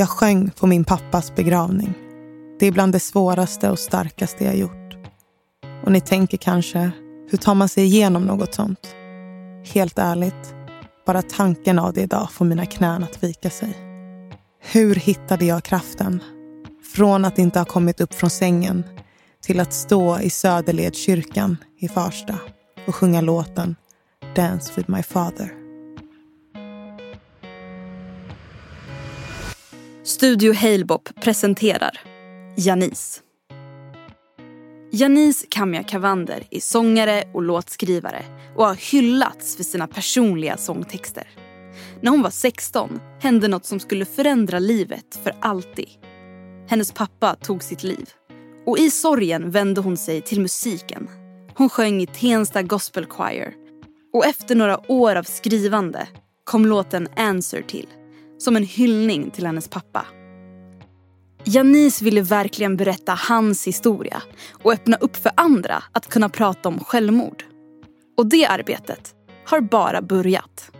Jag sjöng på min pappas begravning. Det är bland det svåraste och starkaste jag gjort. Och ni tänker kanske, hur tar man sig igenom något sånt? Helt ärligt, bara tanken av det idag får mina knän att vika sig. Hur hittade jag kraften? Från att inte ha kommit upp från sängen till att stå i Söderledskyrkan i Farsta och sjunga låten Dance with my father. Studio Halebop presenterar Janis. Janice Kamia Kavander är sångare och låtskrivare och har hyllats för sina personliga sångtexter. När hon var 16 hände något som skulle förändra livet för alltid. Hennes pappa tog sitt liv. Och i sorgen vände hon sig till musiken. Hon sjöng i Tensta Gospel Choir. Och efter några år av skrivande kom låten Answer till. Som en hyllning till hennes pappa. Janice ville verkligen berätta hans historia och öppna upp för andra att kunna prata om självmord. Och det arbetet har bara börjat.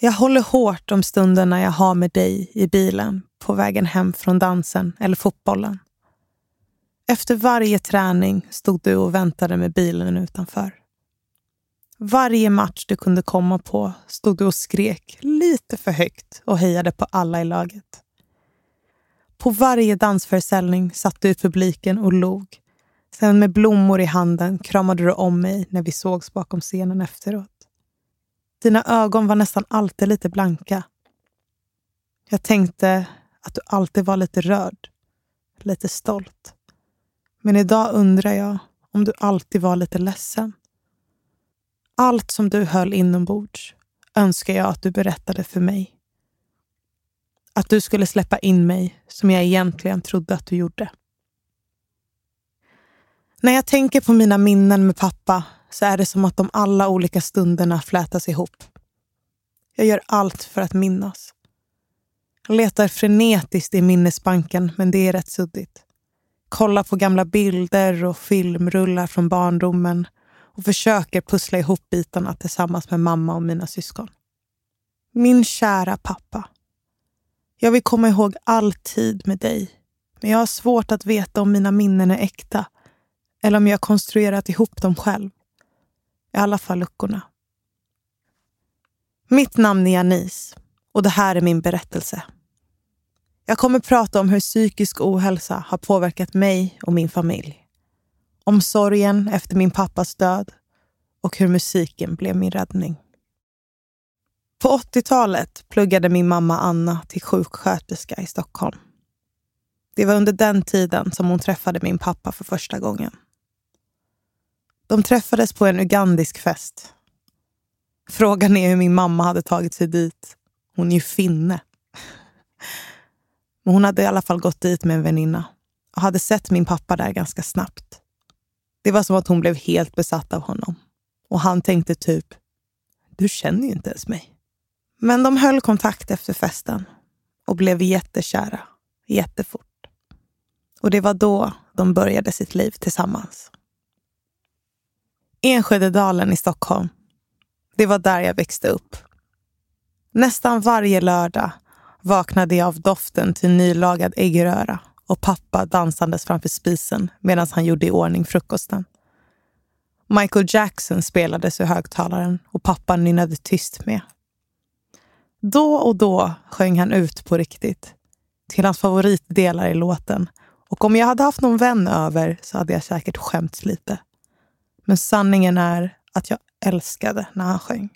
Jag håller hårt om stunderna jag har med dig i bilen på vägen hem från dansen eller fotbollen. Efter varje träning stod du och väntade med bilen utanför. Varje match du kunde komma på stod du och skrek lite för högt och hejade på alla i laget. På varje dansföreställning satt du i publiken och log. Sen med blommor i handen kramade du om mig när vi sågs bakom scenen efteråt. Dina ögon var nästan alltid lite blanka. Jag tänkte att du alltid var lite rörd, lite stolt. Men idag undrar jag om du alltid var lite ledsen. Allt som du höll inombords önskar jag att du berättade för mig. Att du skulle släppa in mig som jag egentligen trodde att du gjorde. När jag tänker på mina minnen med pappa så är det som att de alla olika stunderna flätas ihop. Jag gör allt för att minnas. Jag letar frenetiskt i minnesbanken, men det är rätt suddigt. Kollar på gamla bilder och filmrullar från barndomen och försöker pussla ihop bitarna tillsammans med mamma och mina syskon. Min kära pappa. Jag vill komma ihåg all tid med dig, men jag har svårt att veta om mina minnen är äkta eller om jag konstruerat ihop dem själv. I alla fall luckorna. Mitt namn är Janice och det här är min berättelse. Jag kommer prata om hur psykisk ohälsa har påverkat mig och min familj. Om sorgen efter min pappas död och hur musiken blev min räddning. På 80-talet pluggade min mamma Anna till sjuksköterska i Stockholm. Det var under den tiden som hon träffade min pappa för första gången. De träffades på en ugandisk fest. Frågan är hur min mamma hade tagit sig dit. Hon är ju finne. Men hon hade i alla fall gått dit med en väninna och hade sett min pappa där ganska snabbt. Det var som att hon blev helt besatt av honom. Och han tänkte typ, du känner ju inte ens mig. Men de höll kontakt efter festen och blev jättekära, jättefort. Och det var då de började sitt liv tillsammans. Enskededalen i Stockholm. Det var där jag växte upp. Nästan varje lördag vaknade jag av doften till nylagad äggröra och pappa dansandes framför spisen medan han gjorde i ordning frukosten. Michael Jackson spelades ur högtalaren och pappa nynnade tyst med. Då och då sjöng han ut på riktigt, till hans favoritdelar i låten. Och om jag hade haft någon vän över så hade jag säkert skämts lite. Men sanningen är att jag älskade när han sjöng.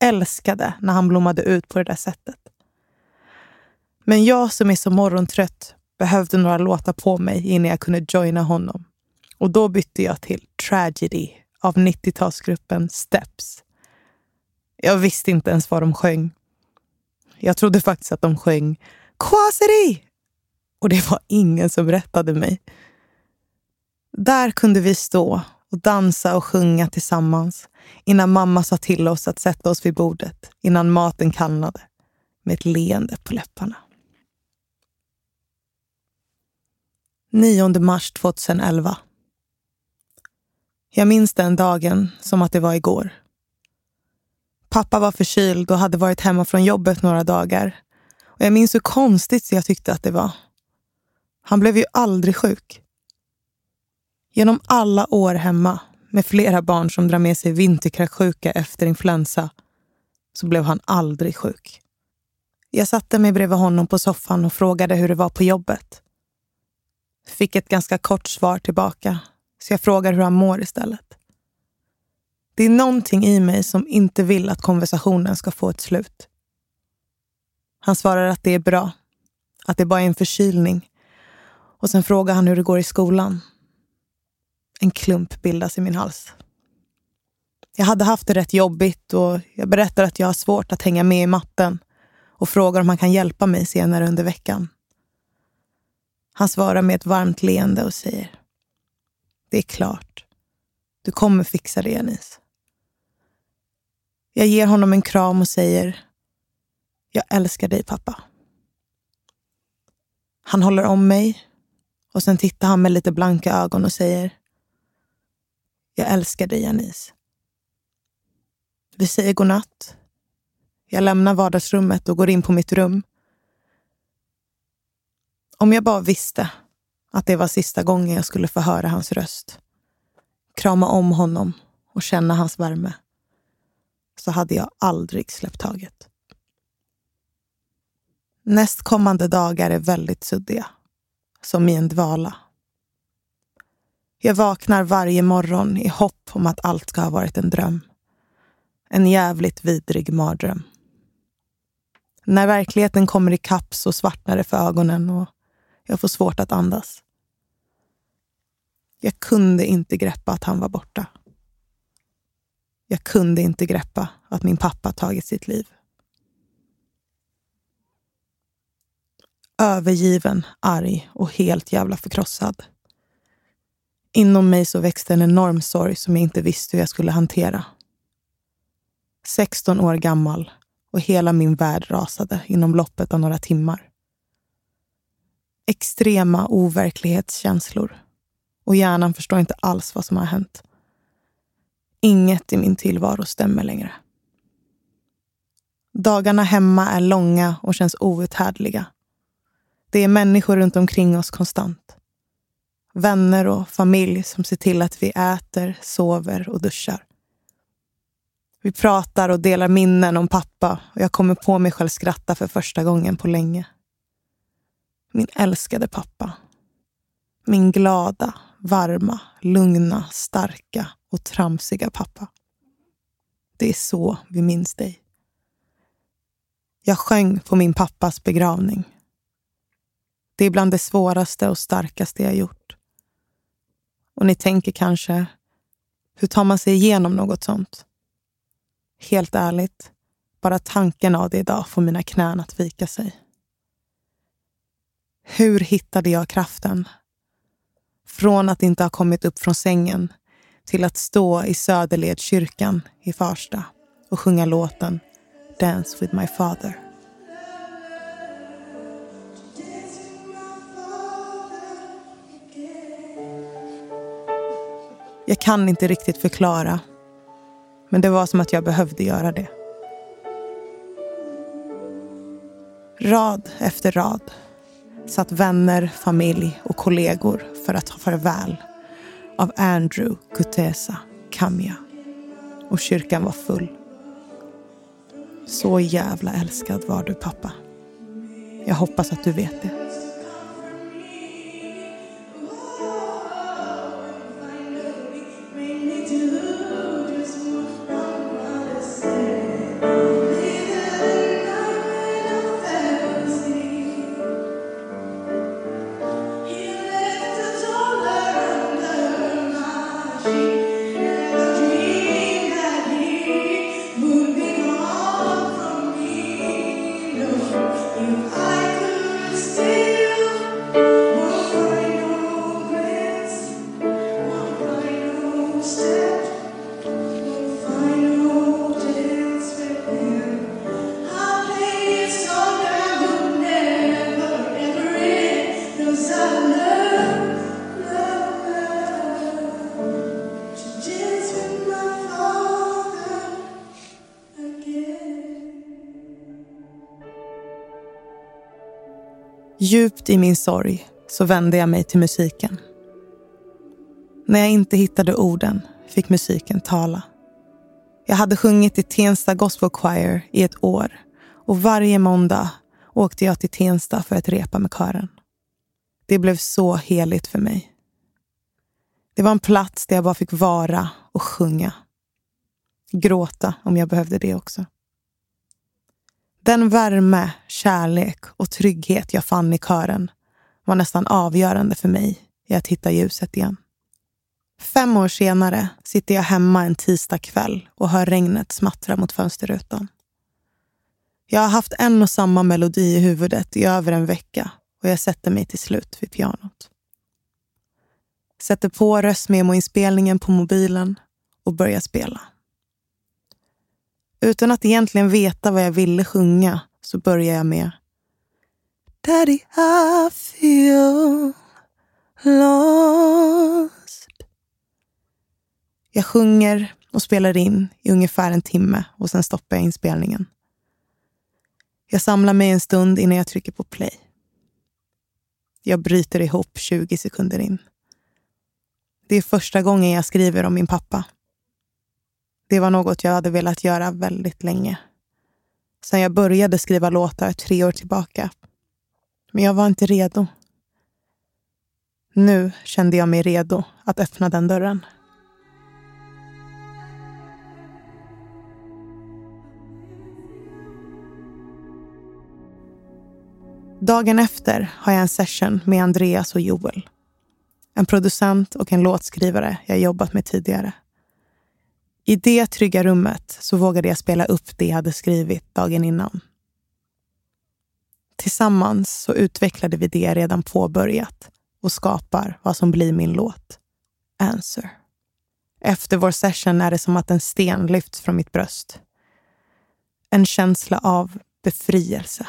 Älskade när han blommade ut på det där sättet. Men jag som är så morgontrött behövde några låtar på mig innan jag kunde joina honom. Och då bytte jag till Tragedy av 90-talsgruppen Steps. Jag visste inte ens vad de sjöng. Jag trodde faktiskt att de sjöng Quasity! Och det var ingen som rättade mig. Där kunde vi stå och dansa och sjunga tillsammans innan mamma sa till oss att sätta oss vid bordet innan maten kallnade med ett leende på läpparna. 9 mars 2011. Jag minns den dagen som att det var igår. Pappa var förkyld och hade varit hemma från jobbet några dagar. Och Jag minns hur konstigt jag tyckte att det var. Han blev ju aldrig sjuk. Genom alla år hemma med flera barn som drar med sig vinterkräksjuka efter influensa så blev han aldrig sjuk. Jag satte mig bredvid honom på soffan och frågade hur det var på jobbet. Fick ett ganska kort svar tillbaka, så jag frågar hur han mår istället. Det är någonting i mig som inte vill att konversationen ska få ett slut. Han svarar att det är bra, att det bara är en förkylning. Och sen frågar han hur det går i skolan. En klump bildas i min hals. Jag hade haft det rätt jobbigt och jag berättar att jag har svårt att hänga med i matten och frågar om han kan hjälpa mig senare under veckan. Han svarar med ett varmt leende och säger Det är klart. Du kommer fixa det, Janice. Jag ger honom en kram och säger Jag älskar dig, pappa. Han håller om mig och sen tittar han med lite blanka ögon och säger jag älskar dig, Janice. Vi säger godnatt. Jag lämnar vardagsrummet och går in på mitt rum. Om jag bara visste att det var sista gången jag skulle få höra hans röst, krama om honom och känna hans värme, så hade jag aldrig släppt taget. Nästkommande dagar är väldigt suddiga, som i en dvala. Jag vaknar varje morgon i hopp om att allt ska ha varit en dröm. En jävligt vidrig mardröm. När verkligheten kommer ikapp så svartnar det för ögonen och jag får svårt att andas. Jag kunde inte greppa att han var borta. Jag kunde inte greppa att min pappa tagit sitt liv. Övergiven, arg och helt jävla förkrossad. Inom mig så växte en enorm sorg som jag inte visste hur jag skulle hantera. 16 år gammal och hela min värld rasade inom loppet av några timmar. Extrema overklighetskänslor och hjärnan förstår inte alls vad som har hänt. Inget i min tillvaro stämmer längre. Dagarna hemma är långa och känns outhärdliga. Det är människor runt omkring oss konstant. Vänner och familj som ser till att vi äter, sover och duschar. Vi pratar och delar minnen om pappa och jag kommer på mig själv skratta för första gången på länge. Min älskade pappa. Min glada, varma, lugna, starka och tramsiga pappa. Det är så vi minns dig. Jag sjöng på min pappas begravning. Det är bland det svåraste och starkaste jag gjort. Och ni tänker kanske, hur tar man sig igenom något sånt? Helt ärligt, bara tanken av det idag får mina knän att vika sig. Hur hittade jag kraften? Från att inte ha kommit upp från sängen till att stå i Söderledskyrkan i Farsta och sjunga låten Dance with my father. Jag kan inte riktigt förklara men det var som att jag behövde göra det. Rad efter rad satt vänner, familj och kollegor för att ta farväl av Andrew, Kutesa, Kamya. Och kyrkan var full. Så jävla älskad var du pappa. Jag hoppas att du vet det. Djupt i min sorg så vände jag mig till musiken. När jag inte hittade orden fick musiken tala. Jag hade sjungit i Tensta Gospel Choir i ett år och varje måndag åkte jag till Tensta för att repa med kören. Det blev så heligt för mig. Det var en plats där jag bara fick vara och sjunga. Gråta om jag behövde det också. Den värme, kärlek och trygghet jag fann i kören var nästan avgörande för mig i att hitta ljuset igen. Fem år senare sitter jag hemma en tisdag kväll och hör regnet smattra mot fönsterrutan. Jag har haft en och samma melodi i huvudet i över en vecka och jag sätter mig till slut vid pianot. Sätter på röstmemoinspelningen på mobilen och börjar spela. Utan att egentligen veta vad jag ville sjunga så börjar jag med Daddy, I feel lost. Jag sjunger och spelar in i ungefär en timme och sen stoppar jag inspelningen. Jag samlar mig en stund innan jag trycker på play. Jag bryter ihop 20 sekunder in. Det är första gången jag skriver om min pappa. Det var något jag hade velat göra väldigt länge. Sen jag började skriva låtar tre år tillbaka. Men jag var inte redo. Nu kände jag mig redo att öppna den dörren. Dagen efter har jag en session med Andreas och Joel. En producent och en låtskrivare jag jobbat med tidigare. I det trygga rummet så vågade jag spela upp det jag hade skrivit dagen innan. Tillsammans så utvecklade vi det jag redan påbörjat och skapar vad som blir min låt. Answer. Efter vår session är det som att en sten lyfts från mitt bröst. En känsla av befrielse.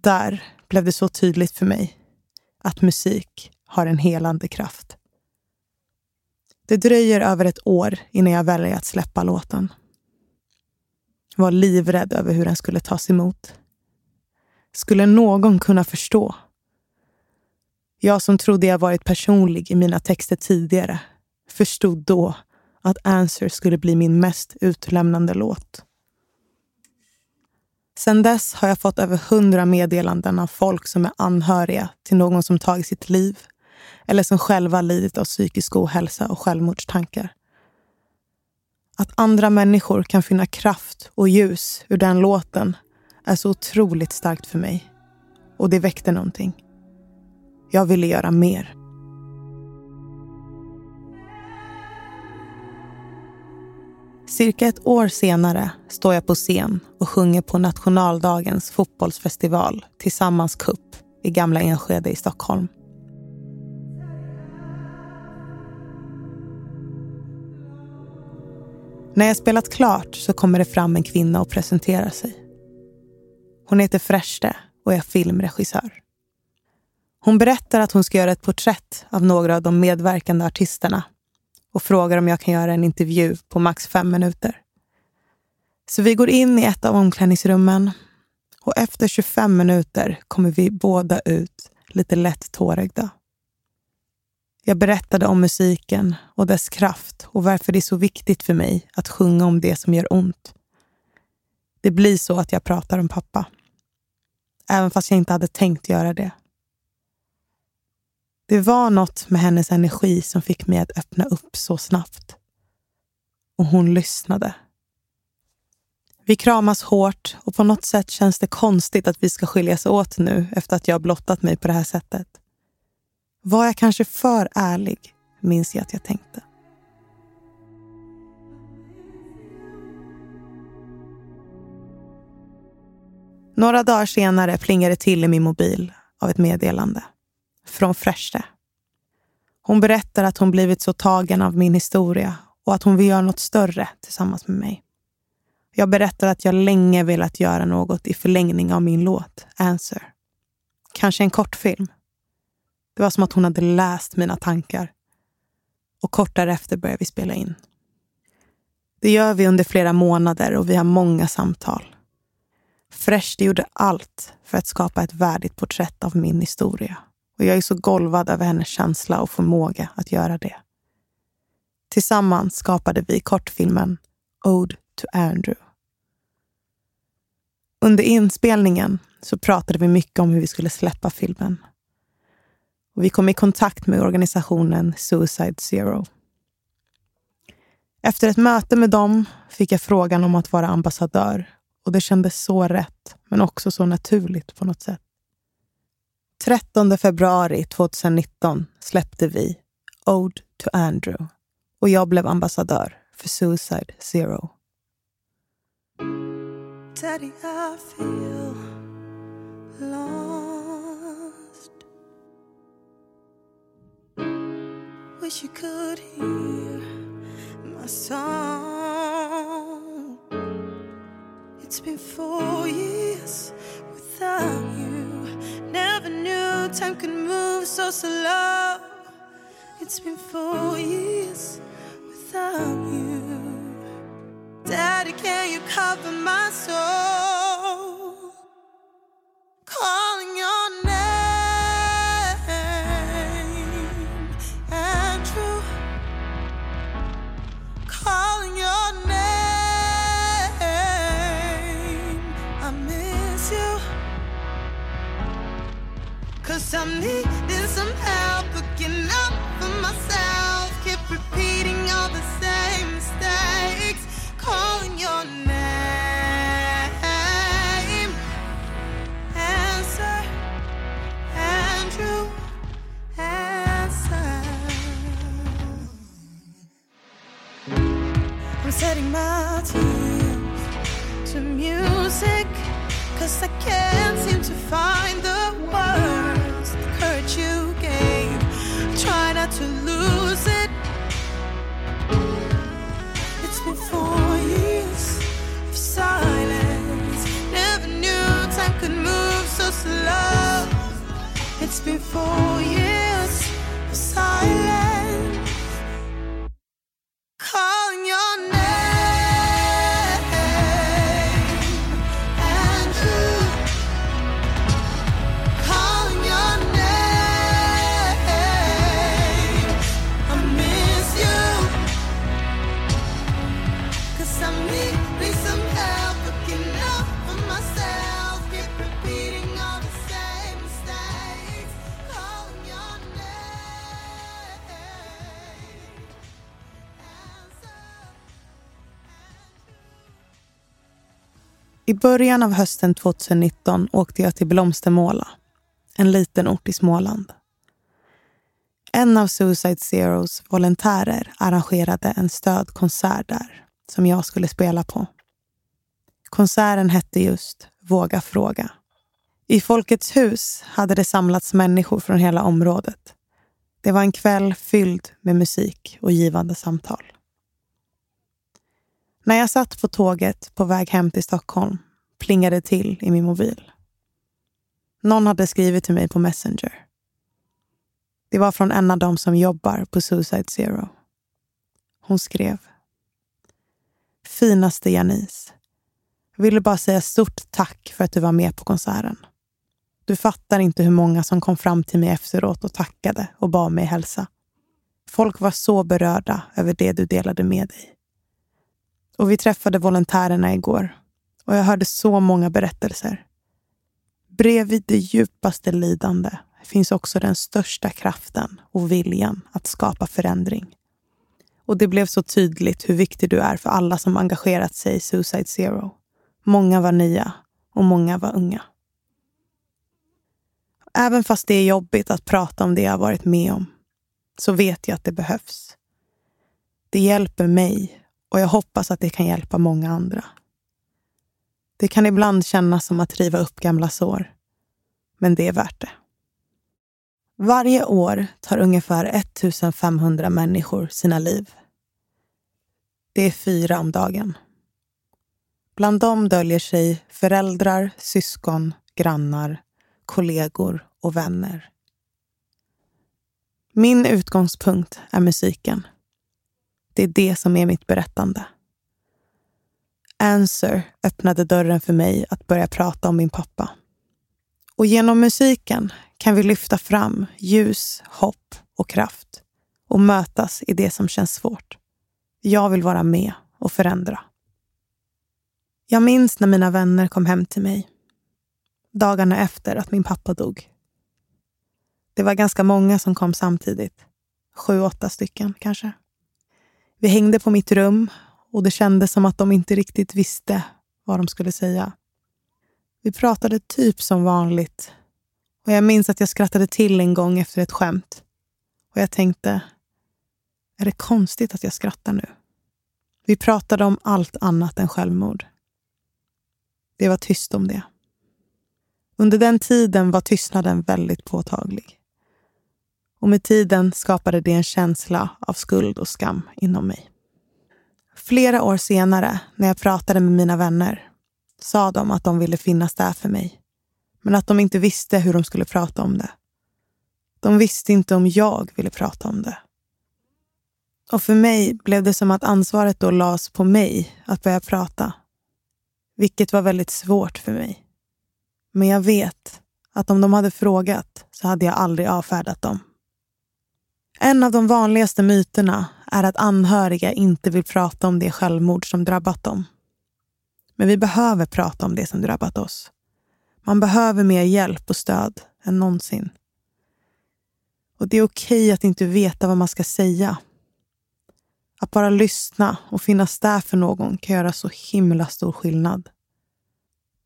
Där blev det så tydligt för mig att musik har en helande kraft. Det dröjer över ett år innan jag väljer att släppa låten. Jag var livrädd över hur den skulle tas emot. Skulle någon kunna förstå? Jag som trodde jag varit personlig i mina texter tidigare förstod då att Answer skulle bli min mest utlämnande låt. Sen dess har jag fått över hundra meddelanden av folk som är anhöriga till någon som tagit sitt liv eller som själva lidit av psykisk ohälsa och självmordstankar. Att andra människor kan finna kraft och ljus ur den låten är så otroligt starkt för mig. Och det väckte någonting. Jag ville göra mer. Cirka ett år senare står jag på scen och sjunger på nationaldagens fotbollsfestival Tillsammans Cup i Gamla Enskede i Stockholm. När jag spelat klart så kommer det fram en kvinna och presenterar sig. Hon heter Freshte och är filmregissör. Hon berättar att hon ska göra ett porträtt av några av de medverkande artisterna och frågar om jag kan göra en intervju på max fem minuter. Så vi går in i ett av omklädningsrummen och efter 25 minuter kommer vi båda ut lite lätt tårögda. Jag berättade om musiken och dess kraft och varför det är så viktigt för mig att sjunga om det som gör ont. Det blir så att jag pratar om pappa. Även fast jag inte hade tänkt göra det. Det var något med hennes energi som fick mig att öppna upp så snabbt. Och hon lyssnade. Vi kramas hårt och på något sätt känns det konstigt att vi ska skiljas åt nu efter att jag blottat mig på det här sättet. Var jag kanske för ärlig, minns jag att jag tänkte. Några dagar senare plingar det till i min mobil av ett meddelande. Från Fräschte. Hon berättar att hon blivit så tagen av min historia och att hon vill göra något större tillsammans med mig. Jag berättar att jag länge velat göra något i förlängning av min låt Answer. Kanske en kortfilm det var som att hon hade läst mina tankar. Och kort därefter började vi spela in. Det gör vi under flera månader och vi har många samtal. Fresh gjorde allt för att skapa ett värdigt porträtt av min historia. Och jag är så golvad över hennes känsla och förmåga att göra det. Tillsammans skapade vi kortfilmen Ode to Andrew. Under inspelningen så pratade vi mycket om hur vi skulle släppa filmen. Och vi kom i kontakt med organisationen Suicide Zero. Efter ett möte med dem fick jag frågan om att vara ambassadör och det kändes så rätt, men också så naturligt på något sätt. 13 februari 2019 släppte vi Ode to Andrew och jag blev ambassadör för Suicide Zero. Daddy, I wish you could hear my song It's been four years without you Never knew time could move so slow It's been four years without you. Daddy, can you cover my soul? I början av hösten 2019 åkte jag till Blomstermåla, en liten ort i Småland. En av Suicide Zeros volontärer arrangerade en stödkonsert där som jag skulle spela på. Konserten hette just Våga fråga. I Folkets hus hade det samlats människor från hela området. Det var en kväll fylld med musik och givande samtal. När jag satt på tåget på väg hem till Stockholm plingade det till i min mobil. Någon hade skrivit till mig på Messenger. Det var från en av dem som jobbar på Suicide Zero. Hon skrev. Finaste Janice. Jag ville bara säga stort tack för att du var med på konserten. Du fattar inte hur många som kom fram till mig efteråt och tackade och bad mig hälsa. Folk var så berörda över det du delade med dig. Och vi träffade volontärerna igår och jag hörde så många berättelser. Bredvid det djupaste lidande finns också den största kraften och viljan att skapa förändring. Och det blev så tydligt hur viktig du är för alla som engagerat sig i Suicide Zero. Många var nya och många var unga. Även fast det är jobbigt att prata om det jag varit med om, så vet jag att det behövs. Det hjälper mig och jag hoppas att det kan hjälpa många andra. Det kan ibland kännas som att riva upp gamla sår, men det är värt det. Varje år tar ungefär 1500 människor sina liv. Det är fyra om dagen. Bland dem döljer sig föräldrar, syskon, grannar, kollegor och vänner. Min utgångspunkt är musiken. Det är det som är mitt berättande. Answer öppnade dörren för mig att börja prata om min pappa. Och genom musiken kan vi lyfta fram ljus, hopp och kraft och mötas i det som känns svårt. Jag vill vara med och förändra. Jag minns när mina vänner kom hem till mig. Dagarna efter att min pappa dog. Det var ganska många som kom samtidigt. Sju, åtta stycken kanske. Vi hängde på mitt rum och det kändes som att de inte riktigt visste vad de skulle säga. Vi pratade typ som vanligt och jag minns att jag skrattade till en gång efter ett skämt. Och jag tänkte, är det konstigt att jag skrattar nu? Vi pratade om allt annat än självmord. Det var tyst om det. Under den tiden var tystnaden väldigt påtaglig. Och med tiden skapade det en känsla av skuld och skam inom mig. Flera år senare, när jag pratade med mina vänner, sa de att de ville finnas där för mig. Men att de inte visste hur de skulle prata om det. De visste inte om jag ville prata om det. Och för mig blev det som att ansvaret då lades på mig att börja prata. Vilket var väldigt svårt för mig. Men jag vet att om de hade frågat så hade jag aldrig avfärdat dem. En av de vanligaste myterna är att anhöriga inte vill prata om det självmord som drabbat dem. Men vi behöver prata om det som drabbat oss. Man behöver mer hjälp och stöd än någonsin. Och det är okej att inte veta vad man ska säga. Att bara lyssna och finnas där för någon kan göra så himla stor skillnad.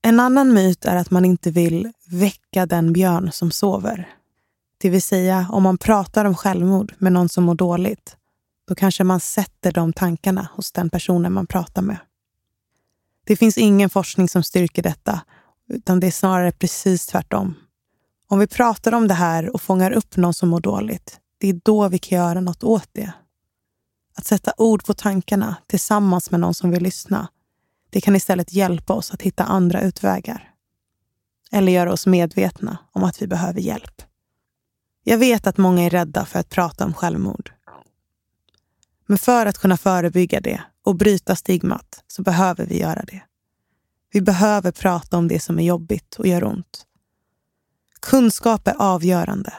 En annan myt är att man inte vill väcka den björn som sover. Det vill säga, om man pratar om självmord med någon som mår dåligt, då kanske man sätter de tankarna hos den personen man pratar med. Det finns ingen forskning som styrker detta, utan det är snarare precis tvärtom. Om vi pratar om det här och fångar upp någon som mår dåligt, det är då vi kan göra något åt det. Att sätta ord på tankarna tillsammans med någon som vill lyssna, det kan istället hjälpa oss att hitta andra utvägar. Eller göra oss medvetna om att vi behöver hjälp. Jag vet att många är rädda för att prata om självmord. Men för att kunna förebygga det och bryta stigmat så behöver vi göra det. Vi behöver prata om det som är jobbigt och gör ont. Kunskap är avgörande.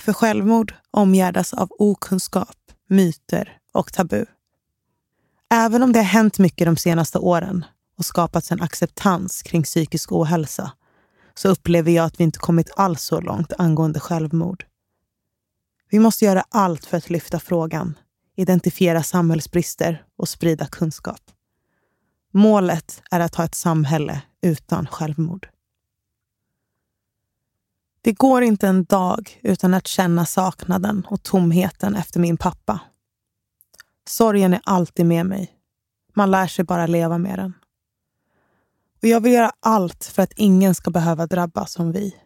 För självmord omgärdas av okunskap, myter och tabu. Även om det har hänt mycket de senaste åren och skapats en acceptans kring psykisk ohälsa så upplever jag att vi inte kommit alls så långt angående självmord. Vi måste göra allt för att lyfta frågan, identifiera samhällsbrister och sprida kunskap. Målet är att ha ett samhälle utan självmord. Det går inte en dag utan att känna saknaden och tomheten efter min pappa. Sorgen är alltid med mig. Man lär sig bara leva med den. Och jag vill göra allt för att ingen ska behöva drabbas som vi.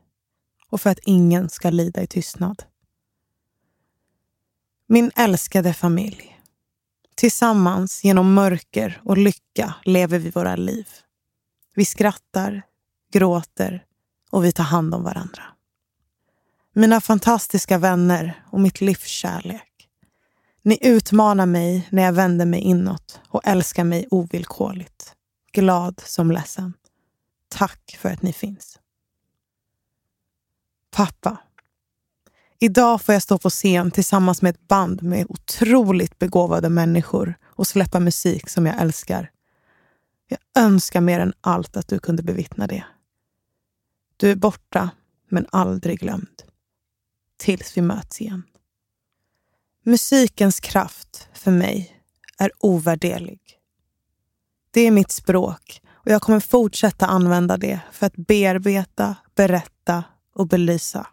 Och för att ingen ska lida i tystnad. Min älskade familj. Tillsammans genom mörker och lycka lever vi våra liv. Vi skrattar, gråter och vi tar hand om varandra. Mina fantastiska vänner och mitt livs kärlek. Ni utmanar mig när jag vänder mig inåt och älskar mig ovillkorligt. Glad som ledsen. Tack för att ni finns. Pappa. Idag får jag stå på scen tillsammans med ett band med otroligt begåvade människor och släppa musik som jag älskar. Jag önskar mer än allt att du kunde bevittna det. Du är borta, men aldrig glömd. Tills vi möts igen. Musikens kraft för mig är ovärderlig. Det är mitt språk och jag kommer fortsätta använda det för att bearbeta, berätta och belysa.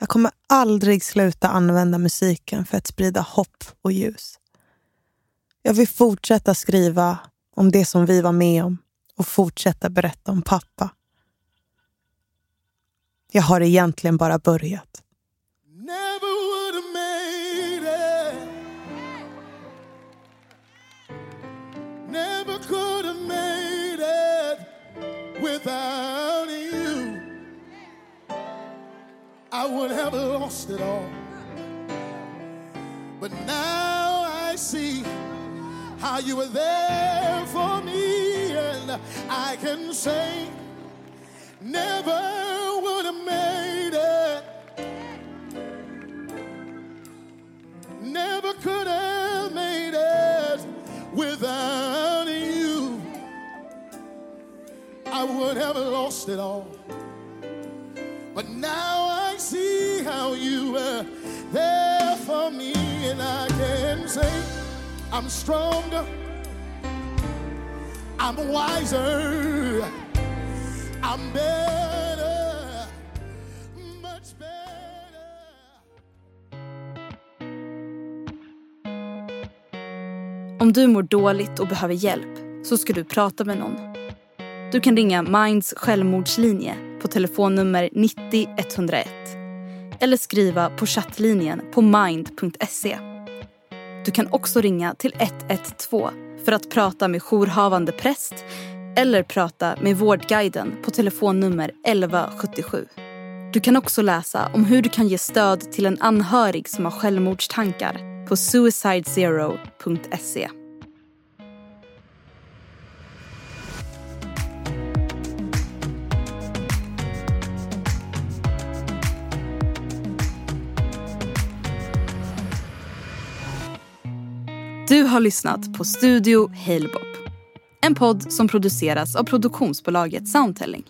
Jag kommer aldrig sluta använda musiken för att sprida hopp och ljus. Jag vill fortsätta skriva om det som vi var med om och fortsätta berätta om pappa. Jag har egentligen bara börjat. I would have lost it all. But now I see how you were there for me, and I can say, never would have made it. Never could have made it without you. I would have lost it all. But now and I can say I'm stronger, I'm wiser, I'm better, much better. Om du mår dåligt och behöver hjälp så ska du prata med någon. Du kan ringa Minds självmordslinje på telefonnummer 90 101 eller skriva på chattlinjen på mind.se. Du kan också ringa till 112 för att prata med jourhavande präst eller prata med Vårdguiden på telefonnummer 1177. Du kan också läsa om hur du kan ge stöd till en anhörig som har självmordstankar på suicidezero.se. Du har lyssnat på Studio Halebop. En podd som produceras av produktionsbolaget Soundtelling.